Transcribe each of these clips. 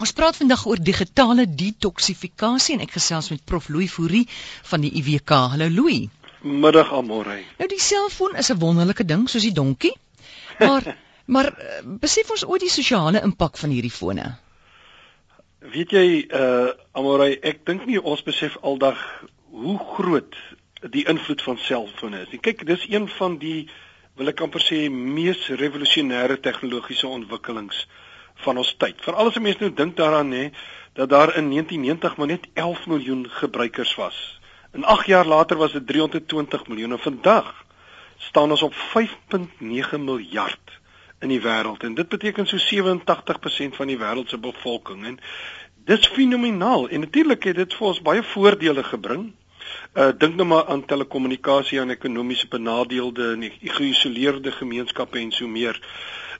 Ons praat vandag oor digitale detoksifikasie en ek gesels met Prof Louis Fourie van die IWK. Hallo Louis. Middag Amore. Nou die selfoon is 'n wonderlike ding soos die donkie. Maar maar eh, besef ons ooit die sosiale impak van hierdie fone? Weet jy uh Amore, ek dink nie ons besef aldag hoe groot die invloed van selfone is. Kyk, dis een van die wil ek amper sê mees revolusionêre tegnologiese ontwikkelings van ons tyd. Veral as 'n mens nou dink daaraan nê dat daar in 1990 maar net 11 miljoen gebruikers was. En 8 jaar later was dit 320 miljoen en vandag staan ons op 5.9 miljard in die wêreld en dit beteken so 87% van die wêreld se bevolking en dis fenomenaal en natuurlik het dit vir ons baie voordele gebring. Uh dink nou maar aan telekommunikasie en ekonomiese benadeelde en geïsoleerde gemeenskappe en so meer.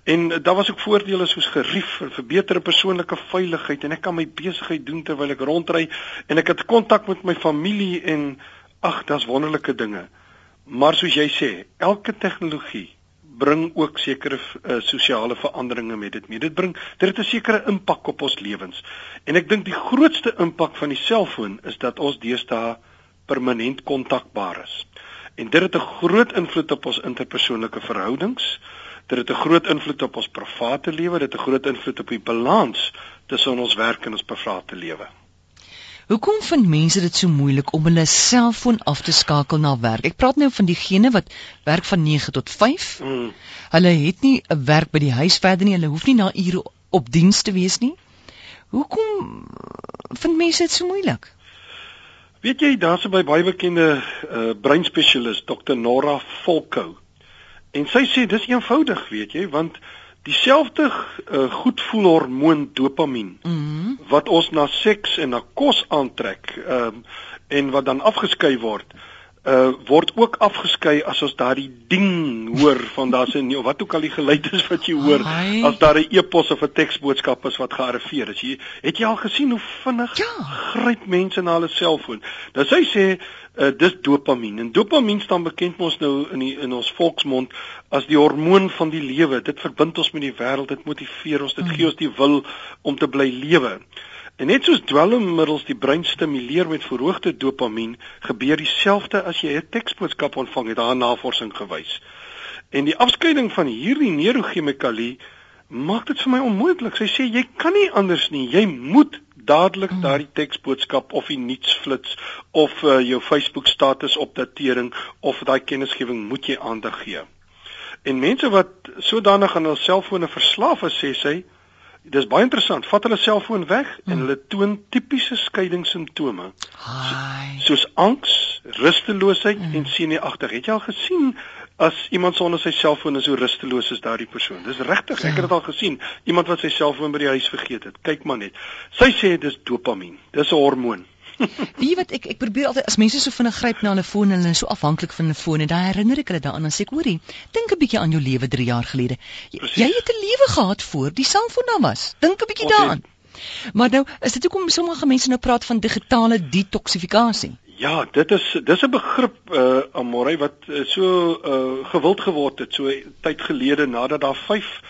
En daar was ook voordele soos gerief vir verbeterde persoonlike veiligheid en ek kan my besigheid doen terwyl ek rondry en ek het kontak met my familie en ag, daar's wonderlike dinge. Maar soos jy sê, elke tegnologie bring ook sekere uh, sosiale veranderinge met dit mee. Dit bring dit het 'n sekere impak op ons lewens. En ek dink die grootste impak van die selfoon is dat ons deesdae permanent kontakbaar is. En dit het 'n groot invloed op ons interpersoonlike verhoudings dit het 'n groot invloed op ons private lewe, dit het 'n groot invloed op die balans tussen ons werk en ons private lewe. Hoekom vind mense dit so moeilik om hulle selfoon af te skakel na werk? Ek praat nou van diegene wat werk van 9 tot 5. Mm. Hulle het nie 'n werk by die huis verder nie. Hulle hoef nie na ure op diens te wees nie. Hoekom vind mense dit so moeilik? Weet jy, daar's 'n baie bekende uh, breinspesialis, Dr. Nora Volkou. En sy sê dis eenvoudig, weet jy, want dieselfde uh, goedvoelhormoon dopamien mm -hmm. wat ons na seks en na kos aantrek, ehm uh, en wat dan afgeskei word, uh word ook afgeskei as ons daardie ding hoor van daar's 'n of wat ook al die geluid is wat jy hoor Hi. as daar 'n e-pos of 'n teksboodskap is wat gearriveer is. Jy het jy al gesien hoe vinnig ja. gryp mense na hulle selfoon. Nou sy sê uh dis dopamien en dopamien staan bekend mos nou in die, in ons volksmond as die hormoon van die lewe. Dit verbind ons met die wêreld, dit motiveer ons, dit mm. gee ons die wil om te bly lewe. En net soos dwelmmiddels die brein stimuleer met verhoogde dopamien, gebeur dieselfde as jy 'n teksboodskap ontvang het, daar navorsing gewys. En die afskeiding van hierdie neurochemikalie maak dit vir my onmoontlik. Sy sê jy kan nie anders nie. Jy moet dadelik hmm. daardie teksboodskap of die nuusflits of uh, jou Facebook status opdatering of daai kennisgewing moet jy aandag gee. En mense wat sodanig aan hul selfone verslaaf is, sê sy, Dis baie interessant. Vat hulle selfoon weg mm. en hmm. hulle toon tipiese skeiingssimptome. So, soos angs, rusteloosheid mm. en senuagtig. Het jy al gesien as iemand sonder sy selfoon is hoe rusteloos is daardie persoon? Dis regtig, ek het dit al gesien. Iemand wat sy selfoon by die huis vergeet het. Kyk maar net. Sy sê dis dopamien. Dis 'n hormoon. Wie wat ek ek probeer altyd as mense so vinnig gryp na hulle foon en hulle is so afhanklik van hulle foon en dan herinner ek hulle daaraan en sê ek hoorie, dink 'n bietjie aan jou lewe 3 jaar gelede. Jy, jy het 'n lewe gehad voor die selfoon daar was. Dink 'n bietjie daaraan. Maar nou, is dit hoekom sommige mense nou praat van digitale detoksifikasie? Ja, dit is dis 'n begrip uh amorei wat uh, so uh gewild geword het so tyd gelede nadat daar 5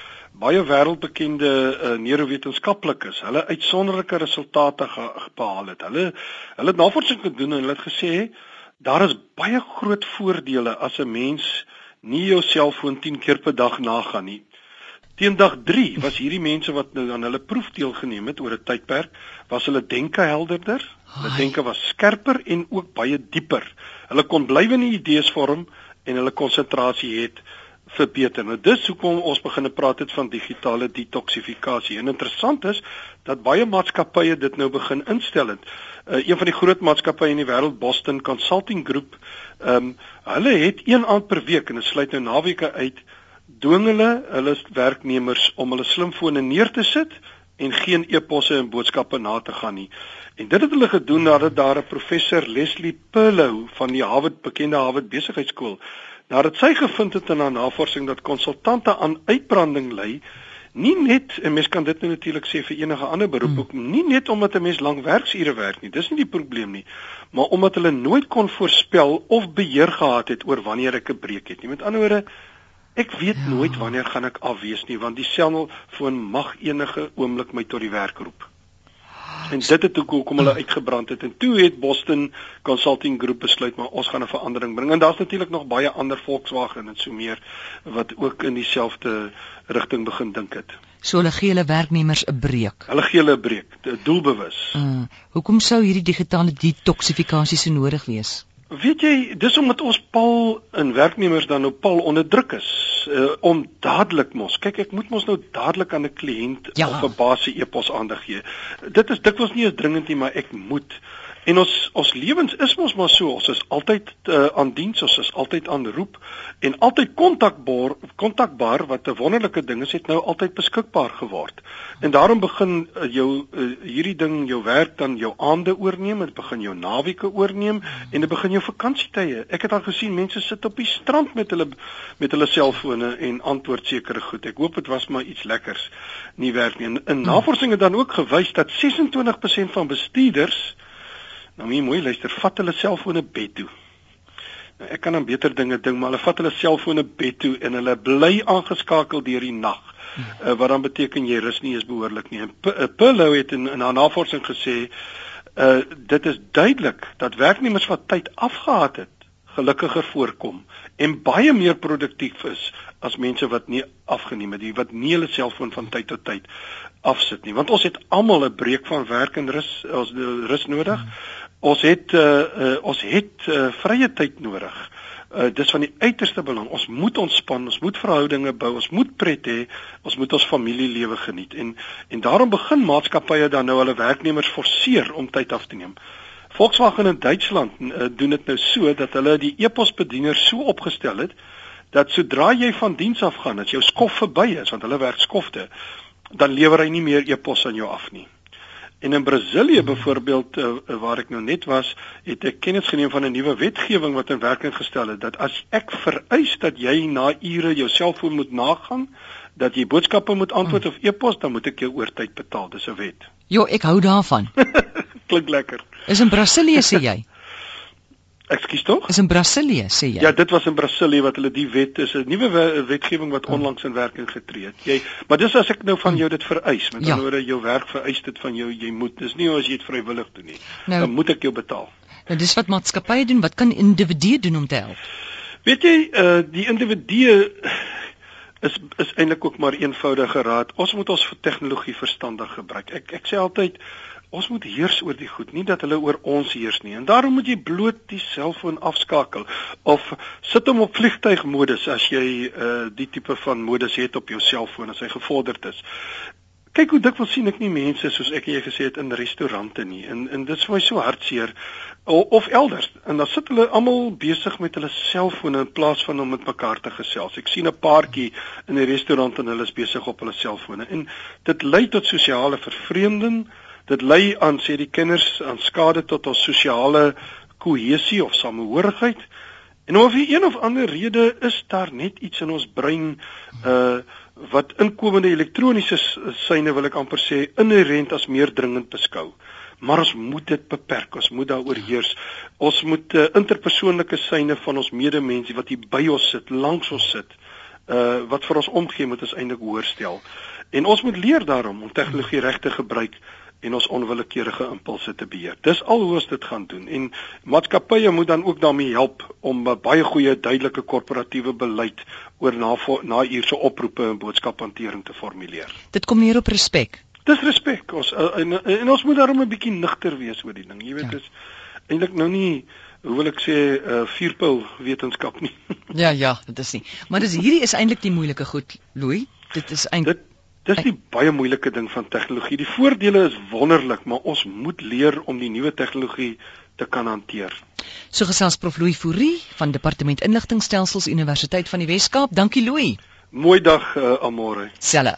baie wêreldbekende uh, neurowetenskaplikes hulle uitsonderlike resultate behaal het. Hulle hulle het navorsing gedoen en hulle het gesê daar is baie groot voordele as 'n mens nie jou selfoon 10 keer per dag nagaan nie. Teen dag 3 was hierdie mense wat nou aan hulle proef deelgeneem het oor 'n tydperk, was hulle denke helderder, hulle denke was skerper en ook baie dieper. Hulle kon blywende idees vorm en hulle konsentrasie het verbeter. Nou dis hoekom ons begin praat het van digitale detoksifikasie. En interessant is dat baie maatskappye dit nou begin instel het. Uh, een van die groot maatskappye in die wêreld, Boston Consulting Group, ehm um, hulle het een aand per week en dit sluit nou naweke uit, dwing hulle hulle werknemers om hulle slimfone neer te sit en geen e-posse en boodskappe na te gaan nie. En dit het hulle gedoen nadat daar 'n professor Leslie Perlow van die Harvard bekende Harvard besigheidskool nadat sy gevind het in haar navorsing dat konsultante aan uitbranding ly, nie net en mens kan dit nou natuurlik sê vir enige ander beroep hmm. ook nie net omdat 'n mens lang werksure werk nie, dis nie die probleem nie, maar omdat hulle nooit kon voorspel of beheer gehad het oor wanneer ek 'n breek het nie. Met ander woorde, ek weet ja. nooit wanneer gaan ek afwees nie, want die selfoon mag enige oomblik my tot die werk roep. En dit het ook hoekom hulle uitgebrand het en toe het Boston Consulting Group besluit maar ons gaan 'n verandering bring en daar's natuurlik nog baie ander Volkswagen en so meer wat ook in dieselfde rigting begin dink het. So hulle gee hulle werknemers 'n breek. Hulle gee hulle 'n breek, doelbewus. Uh, hoekom sou hierdie digitale detoksifikasie so nodig wees? Weet jy, dis omdat ons paal in werknemers dan nou paal onder druk is uh, om dadelik mos. Kyk, ek moet mos nou dadelik aan 'n kliënt ja. of 'n baas se e-pos aandag gee. Dit is dikwels nie eens dringend nie, maar ek moet. En ons ons lewens is mos maar so, ons is altyd uh, aan diens, ons is altyd aan roep en altyd kontakbaar, kontakbaar wat 'n wonderlike ding is, het nou altyd beskikbaar geword. En daarom begin uh, jou uh, hierdie ding jou werk dan jou aande oorneem, dit begin jou naweke oorneem en dit begin jou vakansietye. Ek het al gesien mense sit op die strand met hulle met hulle selfone en antwoord sekere goed. Ek hoop dit was maar iets lekkers nie werk nie. In, in navorsing het dan ook gewys dat 26% van bestuurders Nou moet jy mooi luister, vat hulle selfone bed toe. Nou ek kan aan beter dinge dink, maar hulle vat hulle selfone bed toe en hulle bly aangeskakel deur die nag. Uh, wat dan beteken jy rus nie eens behoorlik nie. En eh, Pillow het in, in haar navorsing gesê, uh dit is duidelik dat werknemers wat tyd afgehaat het, gelukkiger voorkom en baie meer produktief is as mense wat nie afgeneem het nie, wat nie hulle selfoon van tyd tot tyd afsit nie. Want ons het almal 'n breek van werk en rus, ons rus nodig. Ons het uh, uh, ons het uh, vrye tyd nodig. Uh, dis van die uiterste belang. Ons moet ontspan, ons moet verhoudinge bou, ons moet pret hê, ons moet ons familielewe geniet. En en daarom begin maatskappye dan nou hulle werknemers forceer om tyd af te neem. Volkswagen in Duitsland uh, doen dit nou so dat hulle die e-posbediener so opgestel het dat sodra jy van diens af gaan, as jou skof verby is, want hulle werk skofte, dan lewer hy nie meer e-pos aan jou af nie. En in Brasilië byvoorbeeld uh, waar ek nou net was, het ek kennis geneem van 'n nuwe wetgewing wat in werking gestel het dat as ek vereis dat jy na ure jou selfoon moet nagaan, dat jy boodskappe moet antwoord of e-pos, dan moet ek jou oortyd betaal. Dis 'n wet. Jo, ek hou daarvan. Klink lekker. Is in Brasilië sê jy? Ekskuus tog? Is in Brasilië, sê jy? Ja, dit was in Brasilië wat hulle die wet is 'n nuwe wetgewing wat onlangs in werking getree het. Jy, maar dis as ek nou van jou dit vereis, met ja. ander woorde jou werk vereis dit van jou, jy moet. Dis nie as jy dit vrywillig doen nie. Nou, dan moet ek jou betaal. Nou dis wat maatskappye doen, wat kan individue doen om te help? Weet jy, uh die individue is is eintlik ook maar eenvoudige raad. Ons moet ons tegnologie verstandig gebruik. Ek ek sê altyd Ons moet heers oor die goed, nie dat hulle oor ons heers nie. En daarom moet jy bloot die selfoon afskakel of sit hom op vliegtuigmodus as jy uh die tipe van modus het op jou selfoon as hy gevorderd is. Kyk hoe dikwels sien ek nie mense soos ek en jy gesê het in restaurante nie. En en dit is vir my so hartseer of elders. En dan sit hulle almal besig met hulle selfone in plaas van om met mekaar te gesels. Ek sien 'n paartjie in 'n restaurant en hulle is besig op hulle selfone. En dit lei tot sosiale vervreemding dit lei aan sê die kinders aan skade tot ons sosiale kohesie of samehorigheid. En of vir een of ander rede is daar net iets in ons brein uh wat inkomende elektroniese syne wil ek amper sê inherënt as meer dringend beskou. Maar ons moet dit beperk. Ons moet daaroor heers. Ons moet uh, interpersoonlike syne van ons medemense wat hier by ons sit, langs ons sit, uh wat vir ons omgee moet ons eintlik hoorstel. En ons moet leer daarom om tegnologie reg te gebruik en ons onwillekeurige impulse te beheer. Dis al hoe ons dit gaan doen en maatskappye moet dan ook daarmee help om baie goeie duidelike korporatiewe beleid oor na na uurse oproepe en boodskaphantering te formuleer. Dit kom neer op respek. Dis respek. Ons en, en, en ons moet daarom 'n bietjie nigter wees oor die ding. Jy weet ja. dis eintlik nou nie hoe wil ek sê 'n uh, vierpil wetenskap nie. ja ja, dit is nie. Maar dis hierdie is eintlik die moeilike goed, Louis. Dit is eintlik Dis die baie moeilike ding van tegnologie. Die voordele is wonderlik, maar ons moet leer om die nuwe tegnologie te kan hanteer. So gesels Prof Louis Fourie van Departement Inligtingstelsels Universiteit van die Wes-Kaap. Dankie Louis. Mooi dag uh, almore. Selle.